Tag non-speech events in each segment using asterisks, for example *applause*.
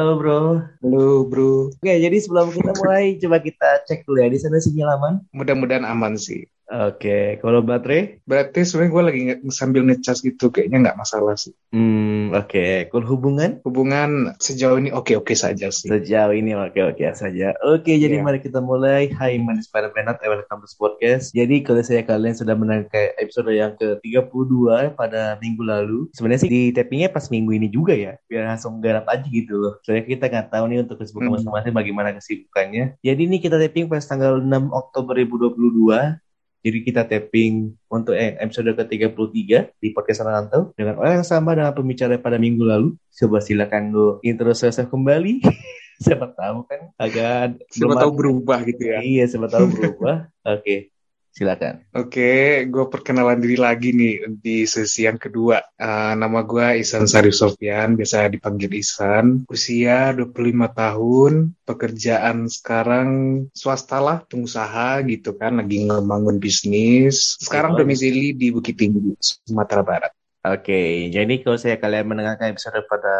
Halo bro. Halo bro. Oke, jadi sebelum kita mulai, coba kita cek dulu ya di sana sinyal aman. Mudah-mudahan aman sih. Oke, kalau baterai? Berarti sebenarnya gue lagi nge- sambil ngecas gitu, kayaknya nggak masalah sih. Hmm, oke. Kalau hubungan? Hubungan sejauh ini oke-oke saja sih. Sejauh ini oke-oke saja. Oke, jadi Iya. mari kita mulai. Hai, manis pada penat, welcome to podcast. Jadi kalau saya kalian sudah menangkai episode yang ke-32 pada minggu lalu. Sebenarnya sih di tappingnya pas minggu ini juga ya. Biar langsung garap aja gitu loh. Soalnya kita nggak tahu nih untuk kesibukan Hmm. masing-masing bagaimana kesibukannya. Jadi ini kita tapping pas tanggal 6 Oktober 2022. Jadi kita tapping untuk eh, episode ke-33 di podcast Rantau dengan orang yang sama dengan pembicara pada minggu lalu. Coba silakan lu intro yourself kembali. *laughs* siapa tahu kan agak Siapa tahu berubah gitu ya. Iya, siapa tahu berubah. *laughs* Oke, silakan. Oke, gue perkenalan diri lagi nih di sesi yang kedua. Eh, nama gue Isan Sarif Sofyan, biasa dipanggil Isan. Usia 25 tahun, pekerjaan sekarang swasta lah, pengusaha gitu kan, lagi ngebangun bisnis. Sekarang domisili di Bukit Tinggi, Sumatera Barat. Oke, jadi kalau saya kalian mendengarkan episode pada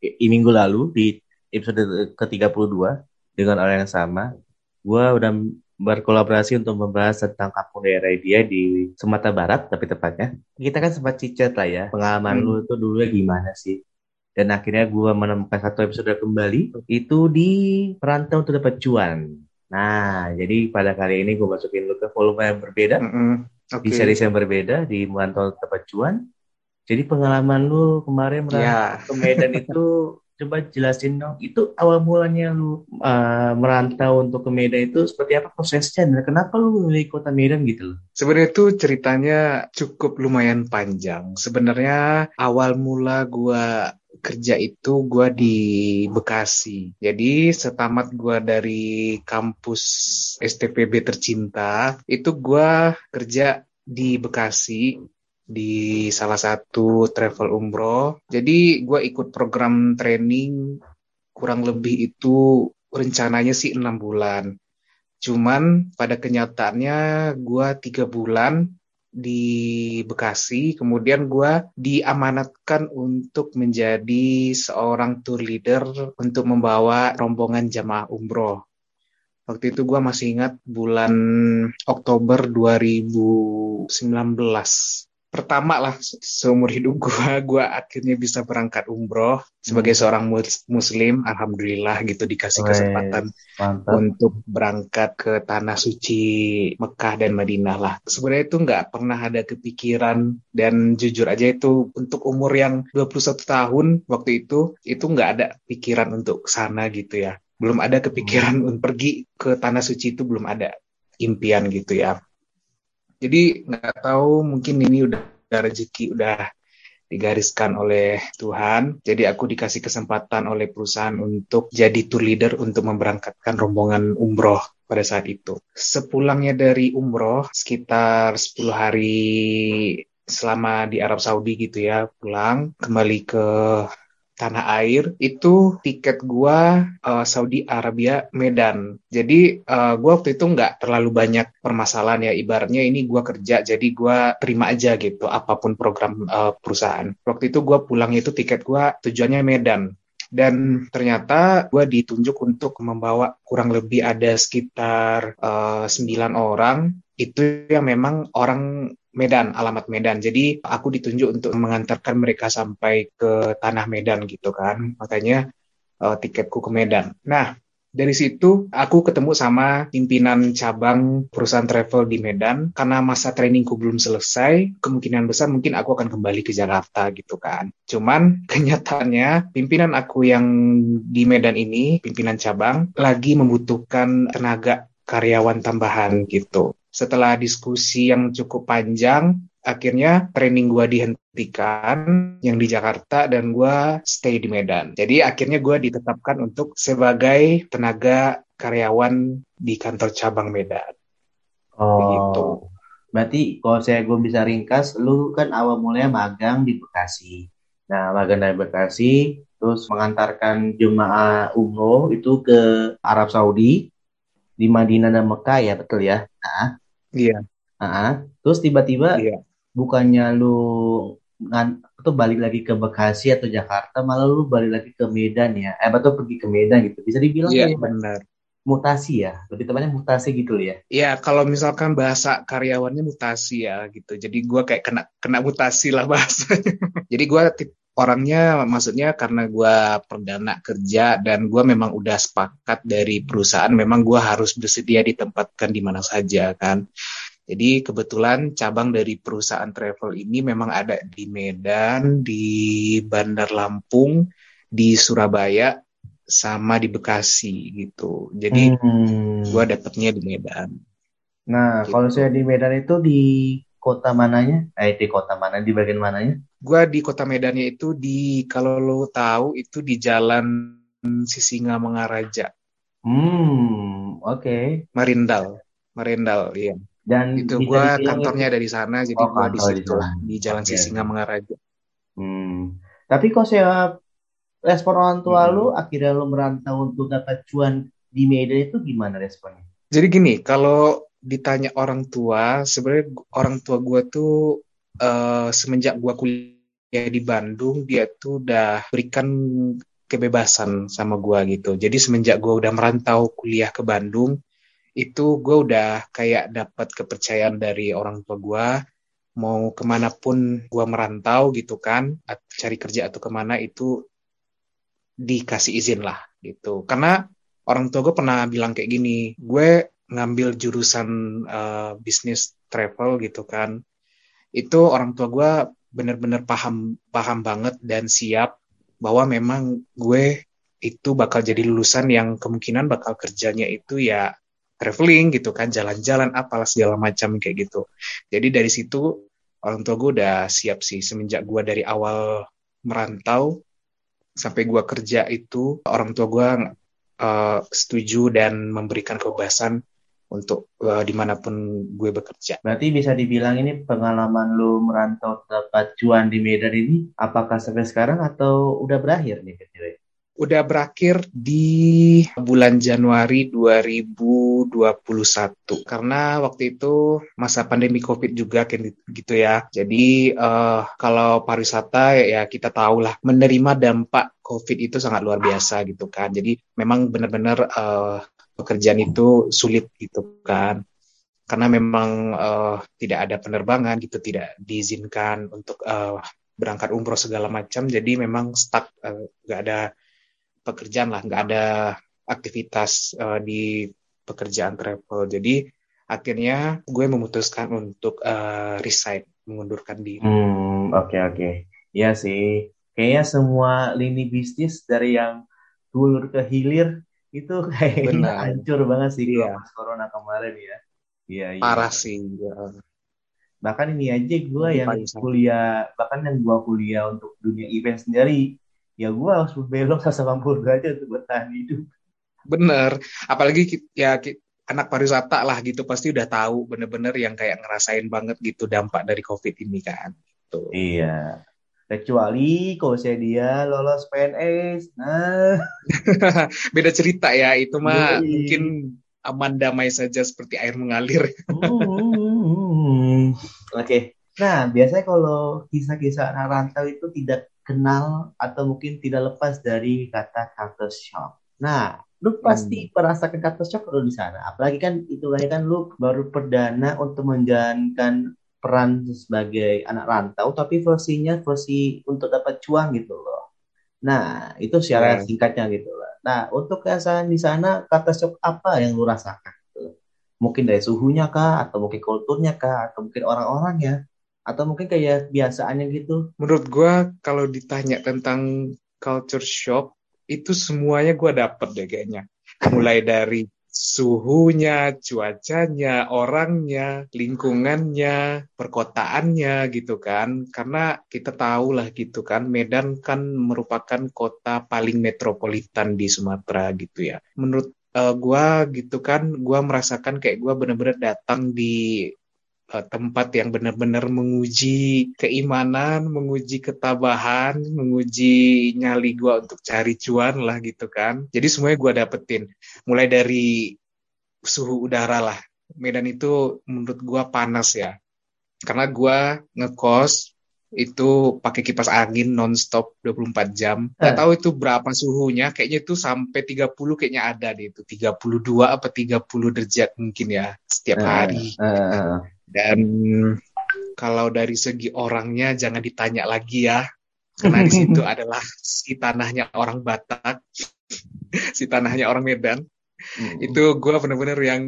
i- minggu lalu di episode ke-32 dengan orang yang sama, gua udah berkolaborasi untuk membahas tentang kampung daerah dia di Sumatera Barat, tapi tepatnya. Kita kan sempat cicat lah ya, pengalaman Hmm. lu itu dulu gimana sih? Dan akhirnya gua menemukan satu episode kembali, itu di Perantau untuk Dapat Cuan. Nah, jadi pada kali ini gue masukin lu ke volume yang berbeda Mm-mm. di Oke. series yang berbeda di Merantau Tempat Cuan. Jadi pengalaman lu kemarin merantau Ya, ke Medan itu *laughs* coba jelasin dong. Itu awal mulanya lu uh, merantau untuk ke Medan itu seperti apa prosesnya dan kenapa lu memilih kota Medan gitu loh? sebenarnya tuh ceritanya cukup lumayan panjang. Sebenarnya awal mula gua kerja itu gua di Bekasi. Jadi setamat gua dari kampus STPB tercinta, itu gua kerja di Bekasi di salah satu travel umroh. Jadi gua ikut program training kurang lebih itu rencananya sih enam bulan. Cuman pada kenyataannya gua tiga bulan di Bekasi, kemudian gua diamanatkan untuk menjadi seorang tour leader untuk membawa rombongan jamaah umroh. Waktu itu gua masih ingat bulan Oktober 2019. Pertama lah se- seumur hidup gua, *laughs* gua akhirnya bisa berangkat umroh sebagai Hmm. seorang mus- muslim. Alhamdulillah gitu dikasih kesempatan Mantap. untuk berangkat ke tanah suci Mekah dan Madinah lah. Sebenarnya itu nggak pernah ada kepikiran dan jujur aja itu untuk umur yang 21 tahun waktu itu itu nggak ada pikiran untuk ke sana gitu ya. Belum ada kepikiran untuk pergi ke tanah suci itu belum ada impian gitu ya. Jadi nggak tahu mungkin ini udah, udah rezeki udah digariskan oleh Tuhan. Jadi aku dikasih kesempatan oleh perusahaan untuk jadi tour leader untuk memberangkatkan rombongan umroh pada saat itu. Sepulangnya dari umroh sekitar 10 hari selama di Arab Saudi gitu ya, pulang kembali ke tanah air itu tiket gua eh, Saudi Arabia Medan. Jadi eh, gua waktu itu nggak terlalu banyak permasalahan ya ibaratnya ini gua kerja jadi gua terima aja gitu apa pun program eh, perusahaan. Waktu itu gua pulang itu tiket gua tujuannya Medan. Dan ternyata gua ditunjuk untuk membawa kurang lebih ada sekitar eh, 9 orang itu yang memang orang Medan, alamat Medan. Jadi aku ditunjuk untuk mengantarkan mereka sampai ke tanah Medan gitu kan. Makanya eh, tiketku ke Medan. Nah, dari situ aku ketemu sama pimpinan cabang perusahaan travel di Medan. Karena masa trainingku belum selesai, kemungkinan besar mungkin aku akan kembali ke Jakarta gitu kan. Cuman *laughs* kenyataannya pimpinan aku yang di Medan ini, pimpinan cabang, lagi membutuhkan tenaga karyawan tambahan gitu. Setelah diskusi yang cukup panjang, akhirnya training gua dihentikan yang di Jakarta dan gua stay di Medan. Jadi akhirnya gua ditetapkan untuk sebagai tenaga karyawan di kantor cabang Medan. Begitu. Oh, berarti kalau saya gue bisa ringkas, lu kan awal mulanya magang di Bekasi. Nah, magang dari Bekasi, terus mengantarkan jemaah umroh itu ke Arab Saudi, di Madinah dan Mekah ya, betul ya? Iya, Ah, terus tiba-tiba iya. bukannya lu ngan, tuh balik lagi ke Bekasi atau Jakarta malah lu balik lagi ke Medan ya eh betul pergi ke Medan gitu bisa dibilang Iya, kayak benar. mutasi ya lebih tepatnya mutasi gitu ya Ya, kalau misalkan bahasa karyawannya mutasi ya gitu. Jadi gua kayak kena kena mutasi lah bahasanya. *laughs* Jadi gua tip- orangnya maksudnya karena gua perdana kerja dan gua memang udah sepakat dari perusahaan memang gua harus bersedia ditempatkan di mana saja kan. Jadi kebetulan cabang dari perusahaan travel ini memang ada di Medan, di Bandar Lampung, di Surabaya, sama di Bekasi gitu. Jadi Hmm. gua dapetnya di Medan. Nah, Gitu. kalau saya di Medan itu di kota mananya? Eh, di kota mana? Di bagian mananya? Gua di kota Medannya itu di kalau lo tahu itu di Jalan Sisinga Mengaraja, Hmm, oke. Marindal, Marindal, iya. Dan Itu dibilang kantornya di sana, jadi oh gua di situ lah, di Jalan Oke, Sisinga. Mengaraja. Hmm. Tapi kok saya respon orang tua lu, Mm-mm. akhirnya lu merantau untuk dapat cuan di Medan itu gimana responnya? Jadi gini, kalau ditanya orang tua, sebenarnya orang tua gua tuh eh, semenjak gua kuliah di Bandung, dia tuh udah berikan kebebasan sama gua gitu. Jadi semenjak gua udah merantau kuliah ke Bandung, itu gue udah kayak dapat kepercayaan dari orang tua gue mau ke mana pun gue merantau gitu kan cari kerja atau ke mana itu dikasih izin lah gitu karena orang tua gue pernah bilang kayak gini gue ngambil jurusan eh, bisnis travel gitu kan itu orang tua gue bener-bener paham paham banget dan siap bahwa memang gue itu bakal jadi lulusan yang kemungkinan bakal kerjanya itu ya traveling gitu kan, jalan-jalan apalah segala macam kayak gitu. Jadi dari situ orang tua gue udah siap sih semenjak gue dari awal merantau sampai gue kerja itu orang tua gue eh, setuju dan memberikan kebebasan untuk eh, di mana pun gue bekerja. Berarti bisa dibilang ini pengalaman lu merantau dapat cuan di Medan ini, apakah sampai sekarang atau udah berakhir nih kira-kira? Udah berakhir di bulan Januari 2021 karena waktu itu masa pandemi COVID juga kayak gitu ya. Jadi eh, kalau pariwisata ya kita tahu lah menerima dampak COVID itu sangat luar biasa gitu kan. Jadi memang benar-benar eh, pekerjaan itu sulit gitu kan. Karena memang eh, tidak ada penerbangan gitu, tidak diizinkan untuk eh, berangkat umroh segala macam. Jadi memang stuck, eh, nggak ada pekerjaan lah, nggak ada aktivitas uh, di pekerjaan travel. Jadi akhirnya gue memutuskan untuk uh, resign, mengundurkan diri. Hmm, oke oke. Ya sih. Kayaknya semua lini bisnis dari yang dulur ke hilir itu kayaknya hancur banget sih iya, pas corona kemarin ya. Iya iya. parah sih. ya. Bahkan ini aja gue yang kuliah, bahkan yang gue kuliah untuk dunia event sendiri, ya gue harus belok *laughs* 180 derajat untuk bertahan hidup. Bener, apalagi ya anak pariwisata lah gitu pasti udah tahu bener-bener yang kayak ngerasain banget gitu dampak dari COVID ini kan. Tuh. Iya. Kecuali kalau saya dia lolos PNS, nah, *laughs* Beda cerita ya, itu mah yoi. mungkin aman damai saja seperti air mengalir. Hmm. *laughs* Oke. Nah, biasanya kalau kisah-kisah anak rantau itu tidak kenal atau mungkin tidak lepas dari kata culture shock. Nah, lu pasti Hmm. merasakan culture shock kalau di sana. Apalagi kan itu kan lu baru perdana untuk menjalankan peran sebagai anak rantau, tapi versinya versi untuk dapat cuan gitu loh. Nah, itu secara Ya. singkatnya gitu loh. Nah, untuk kesan di sana, kata shock apa yang lu rasakan? Gitu. Mungkin dari suhunya kah, atau mungkin kulturnya kah, atau mungkin orang-orangnya, atau mungkin kayak biasaannya gitu. Menurut gua kalau ditanya tentang culture shock itu semuanya gua dapet deh kayaknya. Mulai dari suhunya, cuacanya, orangnya, lingkungannya, perkotaannya gitu kan. Karena kita tahu lah gitu kan, Medan kan merupakan kota paling metropolitan di Sumatera gitu ya. Menurut eh, gua gitu kan, gua merasakan kayak gua bener-bener datang di eh, tempat yang benar-benar menguji keimanan, menguji ketabahan, menguji nyali gua untuk cari cuan lah gitu kan. Jadi semuanya gua dapetin. Mulai dari suhu udara lah. Medan itu menurut gua panas ya. Karena gua ngekos itu pakai kipas angin nonstop 24 jam. Nggak tahu itu berapa suhunya, kayaknya itu sampai 30 kayaknya ada deh itu. 32 apa 30 derajat mungkin ya setiap hari. Dan kalau dari segi orangnya jangan ditanya lagi ya. Karena di *laughs* situ adalah si tanahnya orang Batak, *laughs* si tanahnya orang Medan. Hmm. Itu gue bener-bener yang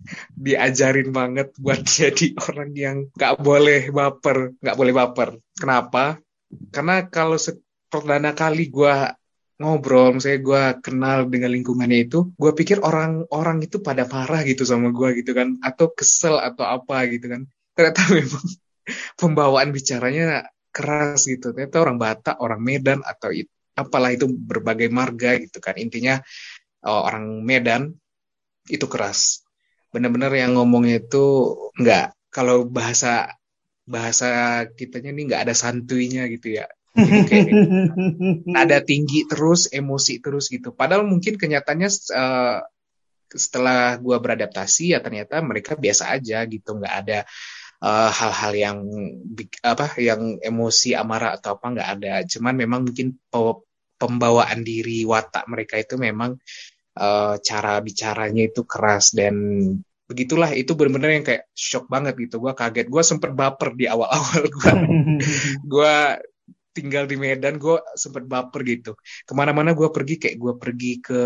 *laughs* diajarin banget buat jadi orang yang nggak boleh baper, nggak boleh baper. Kenapa? Karena kalau perdana kali gue ngobrol, misalnya gue kenal dengan lingkungannya itu, gue pikir orang-orang itu pada parah gitu sama gue gitu kan, atau kesel atau apa gitu kan. Ternyata *laughs* memang pembawaan bicaranya keras gitu. Ternyata orang Batak, orang Medan atau itu, apalah itu berbagai marga gitu kan. Intinya oh, orang Medan itu keras benar-benar yang ngomongnya itu nggak kalau bahasa bahasa kitanya nih nggak ada santuinya gitu ya kayak *laughs* ada tinggi terus emosi terus gitu. Padahal mungkin kenyataannya uh, setelah gua beradaptasi ya ternyata mereka biasa aja gitu. Nggak ada eh, hal-hal uh, yang apa yang emosi amarah atau apa nggak ada. Cuman memang mungkin pembawaan diri watak mereka itu memang uh, cara bicaranya itu keras dan begitulah. Itu benar-benar yang kayak shock banget gitu. Gue kaget. Gue sempet baper di awal-awal gue *laughs* gue tinggal di Medan gue sempet baper gitu ke mana-mana gue pergi kayak gue pergi ke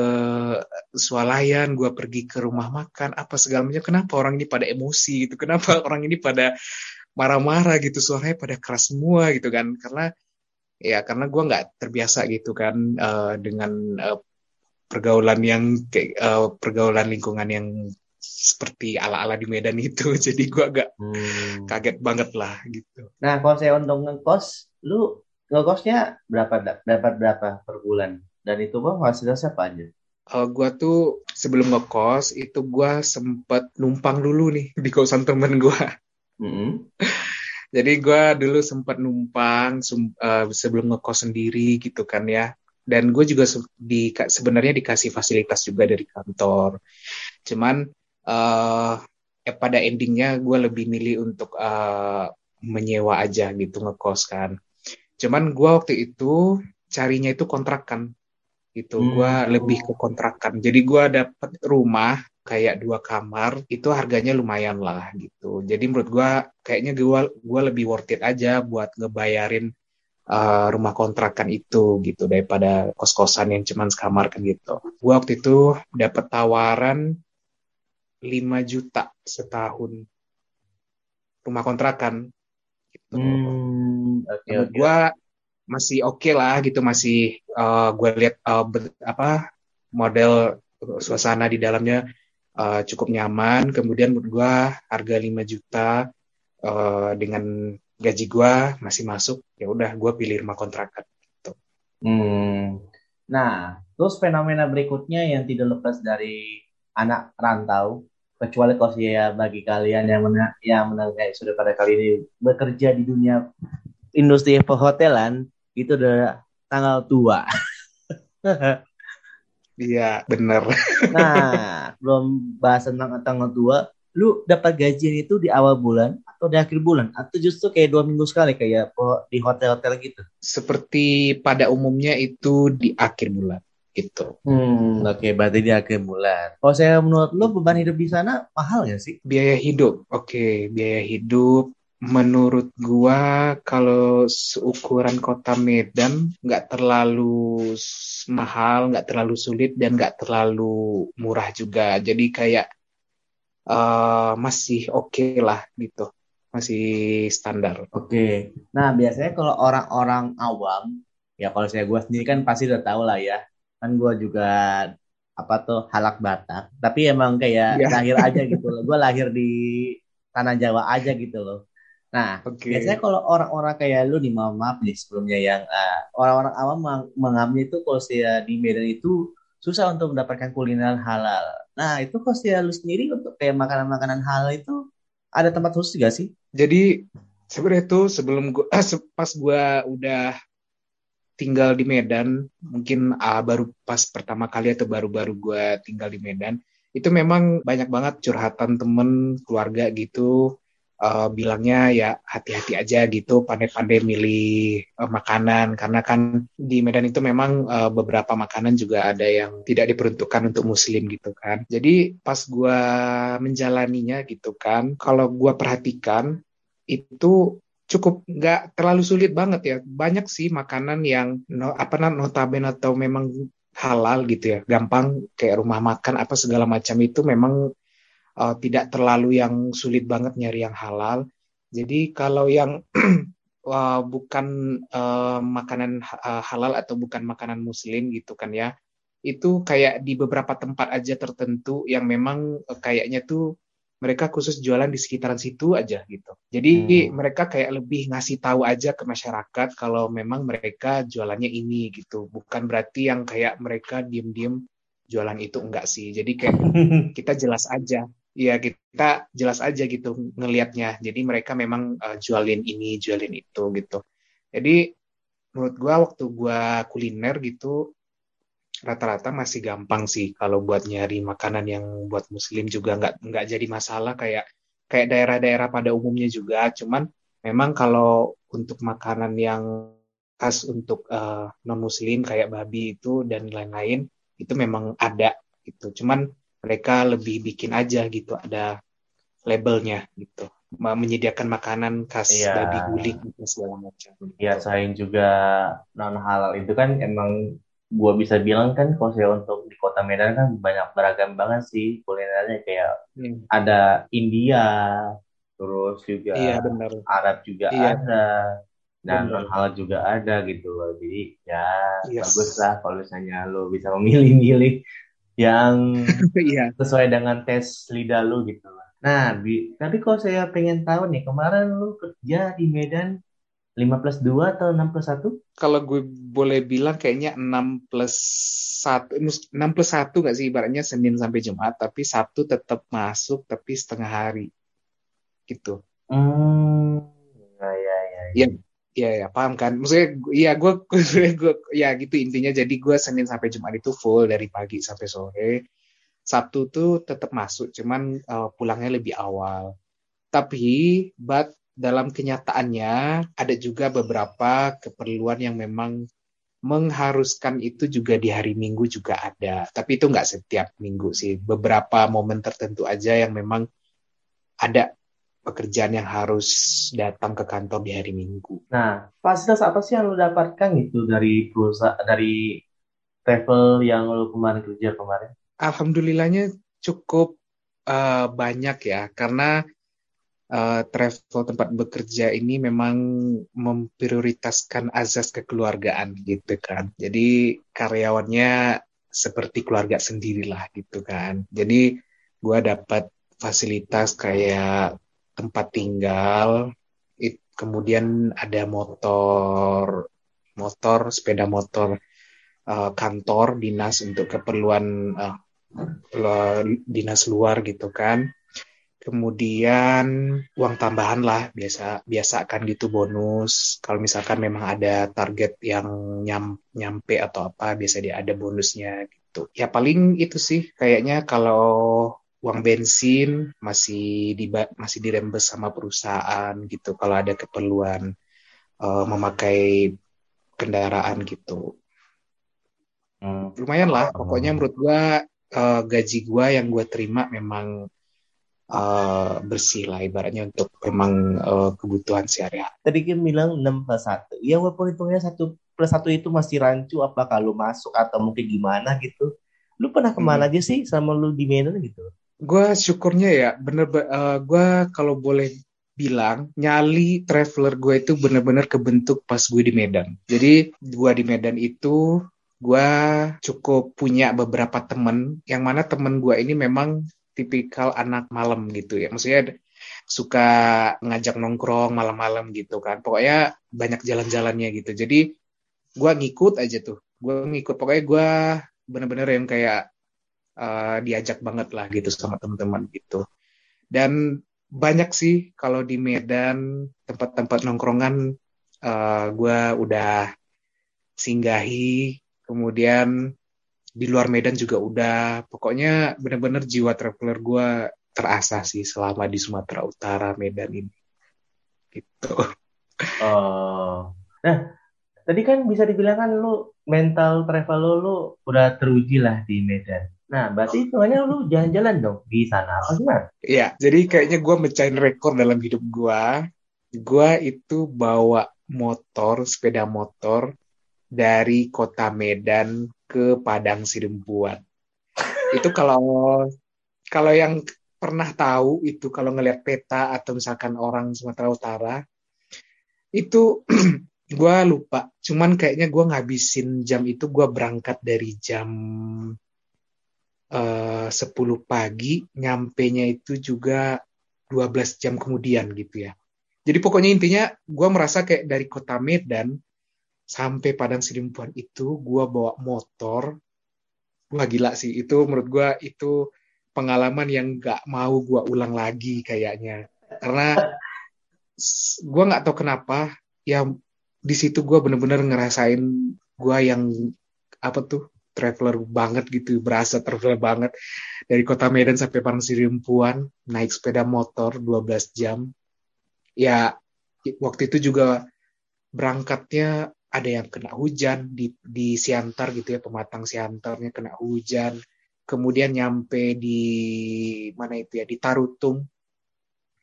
swalayan gue pergi ke rumah makan apa segala macam kenapa orang ini pada emosi gitu kenapa *laughs* orang ini pada marah-marah gitu suaranya pada keras semua gitu kan karena ya karena gue nggak terbiasa gitu kan uh, dengan uh, pergaulan yang kayak uh, pergaulan lingkungan yang seperti ala-ala di Medan itu. *laughs* Jadi gue agak hmm. kaget banget lah gitu. Nah, kalau saya untuk ngekos, lu ngekosnya berapa dapat berapa per bulan? Dan itu bang hasilnya siapa aja? Uh, gue tuh sebelum ngekos itu gue sempet numpang dulu nih di kosan temen gue. Mm -hmm. *laughs* Jadi gue dulu sempat numpang uh, sebelum ngekos sendiri gitu kan ya dan gue juga di sebenarnya dikasih fasilitas juga dari kantor cuman uh, eh pada endingnya gue lebih milih untuk uh, menyewa aja gitu ngekos kan cuman gue waktu itu carinya itu kontrakan gitu hmm. gue lebih ke kontrakan jadi gue dapet rumah kayak dua kamar itu harganya lumayan lah gitu jadi menurut gue kayaknya gue gue lebih worth it aja buat ngebayarin uh, rumah kontrakan itu gitu daripada kos-kosan yang cuma sekamar kan gitu. Gua waktu itu dapat tawaran 5 juta setahun rumah kontrakan. Hmm, okay, okay. Gua masih oke okay lah gitu masih uh, gue lihat uh, apa model suasana di dalamnya uh, cukup nyaman kemudian menurut gue harga 5 juta uh, dengan gaji gue masih masuk ya udah gue pilih rumah kontrakan gitu. hmm. nah terus fenomena berikutnya yang tidak lepas dari anak rantau kecuali kalau ya bagi kalian yang mana yang mendengar sudah pada kali ini bekerja di dunia industri perhotelan itu udah tanggal tua *laughs* Iya, bener. nah, *laughs* belum bahas tentang tanggal tua, lu dapat gajian itu di awal bulan atau di akhir bulan atau justru kayak dua minggu sekali kayak di hotel-hotel gitu? Seperti pada umumnya itu di akhir bulan gitu. Hmm, oke okay, berarti di akhir bulan. Kalau saya menurut lu beban hidup di sana mahal ya sih? Biaya hidup, oke, okay. biaya hidup menurut gua kalau seukuran kota Medan nggak terlalu mahal, nggak terlalu sulit dan nggak terlalu murah juga. Jadi kayak uh, masih oke okay lah gitu masih standar. Oke. Okay. Nah biasanya kalau orang-orang awam ya kalau saya gue sendiri kan pasti udah tahu lah ya kan gue juga apa tuh halak Batak tapi emang kayak yeah. lahir aja gitu loh gue lahir di tanah Jawa aja gitu loh nah okay. biasanya kalau orang-orang kayak lu nih maaf maaf nih sebelumnya yang uh, orang-orang awam mengambil itu kalau saya di Medan itu susah untuk mendapatkan kuliner halal. Nah, itu kok sih lu sendiri untuk kayak makanan-makanan halal itu ada tempat khusus gak sih? Jadi sebenarnya itu sebelum gua eh, pas gua udah tinggal di Medan, mungkin uh, baru pas pertama kali atau baru-baru gua tinggal di Medan, itu memang banyak banget curhatan temen, keluarga gitu. uh, bilangnya ya hati-hati aja gitu, pandai-pandai milih uh, makanan karena kan di Medan itu memang uh, beberapa makanan juga ada yang tidak diperuntukkan untuk Muslim gitu kan. Jadi pas gue menjalaninya gitu kan, kalau gue perhatikan itu cukup nggak terlalu sulit banget ya. Banyak sih makanan yang no, apa notabene atau memang halal gitu ya, gampang kayak rumah makan apa segala macam itu memang uh, tidak terlalu yang sulit banget nyari yang halal. Jadi kalau yang uh, *clears throat* bukan uh, makanan uh, halal atau bukan makanan muslim gitu kan ya, itu kayak di beberapa tempat aja tertentu yang memang uh, kayaknya tuh mereka khusus jualan di sekitaran situ aja gitu. Jadi hmm. mereka kayak lebih ngasih tahu aja ke masyarakat kalau memang mereka jualannya ini gitu. Bukan berarti yang kayak mereka diem-diem jualan itu enggak sih. Jadi kayak *laughs* kita jelas aja ya kita jelas aja gitu ngelihatnya. Jadi mereka memang uh, jualin ini, jualin itu gitu. Jadi menurut gua waktu gua kuliner gitu rata-rata masih gampang sih kalau buat nyari makanan yang buat muslim juga nggak nggak jadi masalah kayak kayak daerah-daerah pada umumnya juga. Cuman memang kalau untuk makanan yang khas untuk uh, eh, non muslim kayak babi itu dan lain-lain itu memang ada gitu. Cuman mereka lebih bikin aja gitu ada labelnya gitu menyediakan makanan khas iya. babi guling gitu segala macam. Iya, selain juga non halal itu kan emang gua bisa bilang kan kalau saya untuk di kota Medan kan banyak beragam banget sih kulinernya kayak hmm. ada India, terus juga iya, benar. Arab juga iya. ada dan non halal juga ada gitu loh. Jadi ya yes. bagus lah kalau misalnya lo bisa memilih-milih yang *laughs* iya. sesuai dengan tes lidah lu gitu lah. Nah, bi tapi kalau saya pengen tahu nih, kemarin lu kerja di Medan 5 plus 2 atau 6 plus 1? Kalau gue boleh bilang kayaknya 6 plus 1, 6 plus 1 gak sih ibaratnya Senin sampai Jumat, tapi Sabtu tetap masuk tapi setengah hari. Gitu. Hmm, ya, ya, ya. ya Iya ya paham kan. Maksudnya iya gue gue ya gitu intinya jadi gue Senin sampai Jumat itu full dari pagi sampai sore. Sabtu tuh tetap masuk cuman uh, pulangnya lebih awal. Tapi but dalam kenyataannya ada juga beberapa keperluan yang memang mengharuskan itu juga di hari Minggu juga ada. Tapi itu nggak setiap minggu sih. Beberapa momen tertentu aja yang memang ada pekerjaan yang harus datang ke kantor di hari Minggu. Nah, fasilitas apa sih yang lo dapatkan gitu dari perusahaan dari travel yang lo kemarin kerja kemarin? Alhamdulillahnya cukup uh, banyak ya, karena uh, travel tempat bekerja ini memang memprioritaskan azas kekeluargaan gitu kan. Jadi karyawannya seperti keluarga sendirilah gitu kan. Jadi gue dapat fasilitas kayak tempat tinggal, it, kemudian ada motor, motor, sepeda motor uh, kantor dinas untuk keperluan uh, dinas luar gitu kan. Kemudian uang tambahan lah biasa biasa akan gitu bonus. Kalau misalkan memang ada target yang nyam, nyampe atau apa biasa dia ada bonusnya gitu. Ya paling itu sih kayaknya kalau uang bensin masih di masih dirembes sama perusahaan gitu kalau ada keperluan uh, memakai kendaraan gitu hmm. lumayan lah pokoknya menurut gua uh, gaji gua yang gua terima memang uh, bersih lah ibaratnya untuk memang uh, kebutuhan sehari-hari. Tadi kan bilang 6 plus 1. Ya walaupun hitungnya 1 plus 1 itu masih rancu apa kalau masuk atau mungkin gimana gitu. Lu pernah ke mana hmm. aja sih sama lu di Medan gitu? gue syukurnya ya bener uh, eh, gue kalau boleh bilang nyali traveler gue itu bener-bener kebentuk pas gue di Medan. Jadi gue di Medan itu gue cukup punya beberapa temen yang mana temen gue ini memang tipikal anak malam gitu ya. Maksudnya suka ngajak nongkrong malam-malam gitu kan. Pokoknya banyak jalan-jalannya gitu. Jadi gue ngikut aja tuh. Gue ngikut pokoknya gue bener-bener yang kayak uh, diajak banget lah gitu sama teman-teman gitu. Dan banyak sih kalau di Medan tempat-tempat nongkrongan uh, eh, gue udah singgahi, kemudian di luar Medan juga udah. Pokoknya bener-bener jiwa traveler gue terasa sih selama di Sumatera Utara Medan ini gitu oh nah tadi kan bisa dibilang kan lu mental travel lu, lu udah teruji lah di Medan Nah, berarti hitungannya lu jalan-jalan dong di sana apa gimana? Iya, jadi kayaknya gue mecahin rekor dalam hidup gue. Gue itu bawa motor, sepeda motor dari kota Medan ke Padang Sidempuan. itu kalau kalau yang pernah tahu itu kalau ngelihat peta atau misalkan orang Sumatera Utara itu *clears throat* gue lupa. Cuman kayaknya gue ngabisin jam itu gue berangkat dari jam uh, 10 pagi, nyampe nya itu juga 12 jam kemudian gitu ya. Jadi pokoknya intinya gue merasa kayak dari kota Medan sampai Padang Sidempuan itu gue bawa motor. Wah gila sih, itu menurut gue itu pengalaman yang gak mau gue ulang lagi kayaknya. Karena gue gak tahu kenapa, ya di situ gue bener-bener ngerasain gue yang apa tuh traveler banget gitu, berasa traveler banget dari kota Medan sampai Padang Sidempuan naik sepeda motor 12 jam ya waktu itu juga berangkatnya ada yang kena hujan di di Siantar gitu ya pematang Siantarnya kena hujan kemudian nyampe di mana itu ya di Tarutung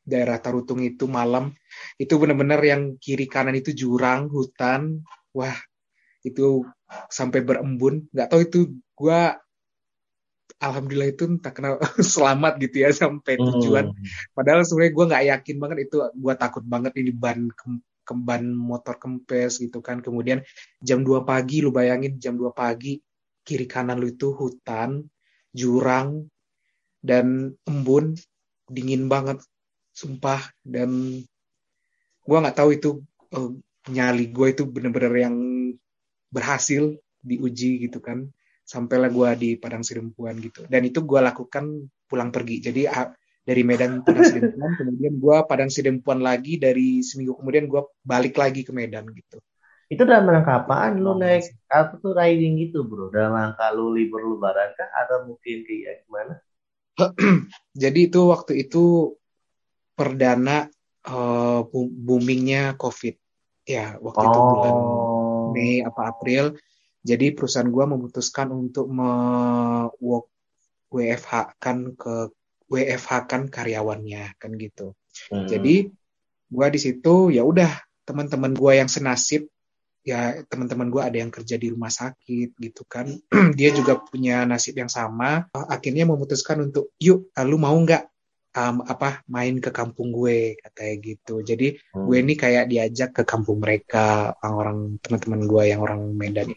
daerah Tarutung itu malam itu benar-benar yang kiri kanan itu jurang hutan wah itu sampai berembun nggak tahu itu gue alhamdulillah itu tak kenal *laughs* selamat gitu ya sampai tujuan. Hmm. Padahal sebenarnya gue nggak yakin banget itu gue takut banget ini ban ban motor kempes gitu kan. Kemudian jam 2 pagi lu bayangin jam 2 pagi kiri kanan lu itu hutan, jurang dan embun dingin banget sumpah. Dan gue nggak tahu itu uh, nyali gue itu bener-bener yang berhasil diuji gitu kan. Sampailah gue di Padang Sidempuan gitu. Dan itu gue lakukan pulang pergi. Jadi dari Medan Padang Sidempuan kemudian gue Padang Sidempuan lagi dari seminggu kemudian gue balik lagi ke Medan gitu. Itu dalam rangka apaan lu naik apa tuh riding gitu bro? Dalam rangka lu libur lebaran kah? Atau mungkin kayak gimana? *clears throat* Jadi itu waktu itu perdana uh, boomingnya COVID. Ya waktu oh. itu bulan Mei apa April. Jadi perusahaan gue memutuskan untuk me WFH kan ke WFH kan karyawannya kan gitu. Hmm. Jadi gue di situ ya udah teman-teman gue yang senasib ya teman-teman gue ada yang kerja di rumah sakit gitu kan *clears throat* dia juga punya nasib yang sama akhirnya memutuskan untuk yuk lu mau nggak um, apa main ke kampung gue katanya gitu jadi hmm. gue ini kayak diajak ke kampung mereka orang-orang teman-teman gue yang orang Medan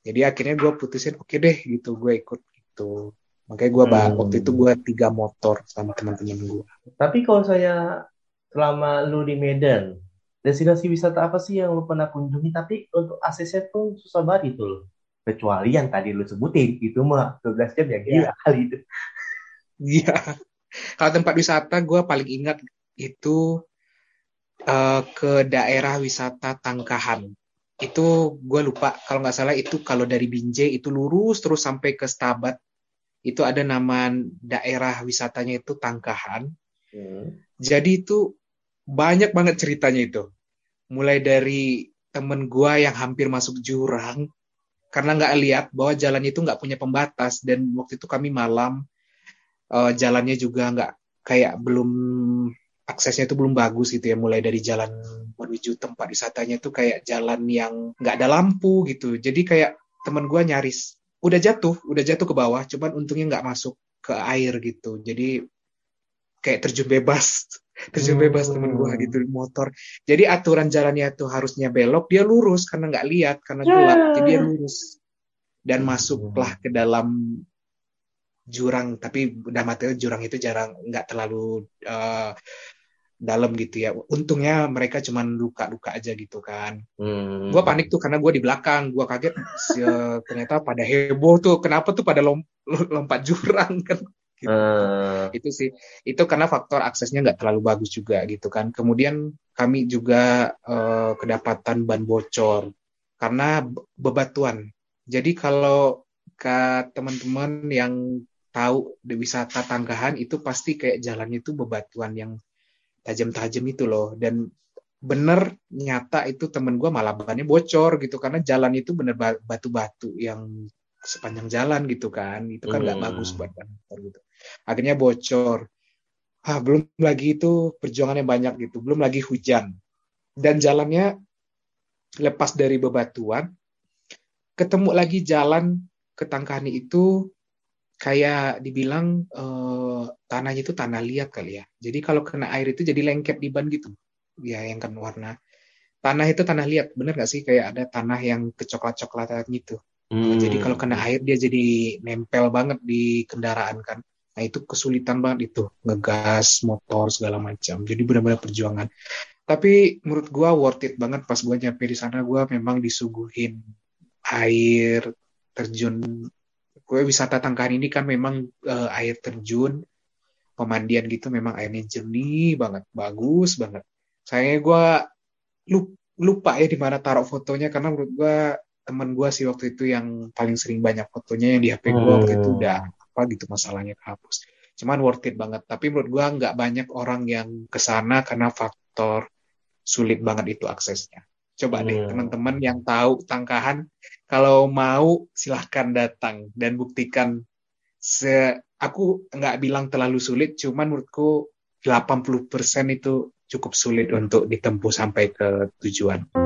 jadi akhirnya gue putusin oke okay deh gitu gue ikut gitu makanya gue hmm. waktu itu gue tiga motor sama teman-teman gue tapi kalau saya selama lu di Medan destinasi wisata apa sih yang lu pernah kunjungi? Tapi untuk aksesnya tuh susah banget itu loh. Kecuali yang tadi lu sebutin itu mah 12 jam ya gila yeah. kali itu. Iya. Kalau tempat wisata gue paling ingat itu uh, ke daerah wisata Tangkahan. Itu gue lupa kalau nggak salah itu kalau dari Binjai itu lurus terus sampai ke Stabat itu ada nama daerah wisatanya itu Tangkahan. Hmm. Jadi itu banyak banget ceritanya itu. Mulai dari temen gue yang hampir masuk jurang karena nggak lihat bahwa jalannya itu nggak punya pembatas dan waktu itu kami malam uh, jalannya juga nggak kayak belum aksesnya itu belum bagus gitu ya mulai dari jalan menuju tempat wisatanya itu kayak jalan yang nggak ada lampu gitu jadi kayak teman gue nyaris udah jatuh udah jatuh ke bawah cuman untungnya nggak masuk ke air gitu. Jadi kayak terjun bebas *laughs* terjun bebas temen gue gitu motor. Jadi aturan jalannya tuh harusnya belok dia lurus karena nggak lihat karena gelap jadi dia lurus. Dan masuklah ke dalam jurang tapi udah mati jurang itu jarang nggak terlalu uh, dalam gitu ya. Untungnya mereka cuma luka-luka aja gitu kan. Hmm. Gue panik tuh karena gue di belakang, gue kaget ternyata pada heboh tuh. Kenapa tuh pada lom, lompat jurang *laughs* kan? Gitu. Uh. Itu sih, itu karena faktor aksesnya nggak terlalu bagus juga gitu kan. Kemudian kami juga uh, kedapatan ban bocor karena bebatuan. Jadi kalau ke teman-teman yang tahu di wisata Tanggahan itu pasti kayak jalannya itu bebatuan yang tajam-tajam itu loh. Dan bener nyata itu temen gue malah bannya bocor gitu. Karena jalan itu bener batu-batu yang sepanjang jalan gitu kan. Itu kan nggak hmm. bagus buat motor gitu. Akhirnya bocor. Ah, belum lagi itu perjuangannya banyak gitu. Belum lagi hujan. Dan jalannya lepas dari bebatuan ketemu lagi jalan ke Tangkani itu kayak dibilang eh, tanahnya itu tanah liat kali ya. Jadi kalau kena air itu jadi lengket di ban gitu. Ya yang kan warna. Tanah itu tanah liat, bener gak sih? Kayak ada tanah yang kecoklat-coklatan gitu. Hmm. Jadi kalau kena air dia jadi nempel banget di kendaraan kan. Nah itu kesulitan banget itu ngegas motor segala macam. Jadi benar-benar perjuangan. Tapi menurut gua worth it banget pas gua nyampe di sana gua memang disuguhin air terjun gue wisata Tangkahan ini kan memang uh, air terjun pemandian gitu memang airnya jernih banget bagus banget. Saya gue lupa ya di mana taruh fotonya karena menurut gue teman gue sih waktu itu yang paling sering banyak fotonya yang di HP gue waktu itu udah apa gitu masalahnya kehapus. Cuman worth it banget. Tapi menurut gue nggak banyak orang yang ke sana karena faktor sulit banget itu aksesnya. Coba deh hmm. teman-teman yang tahu tangkahan, kalau mau silahkan datang dan buktikan. Se aku nggak bilang terlalu sulit, cuman menurutku 80% itu cukup sulit untuk ditempuh sampai ke tujuan.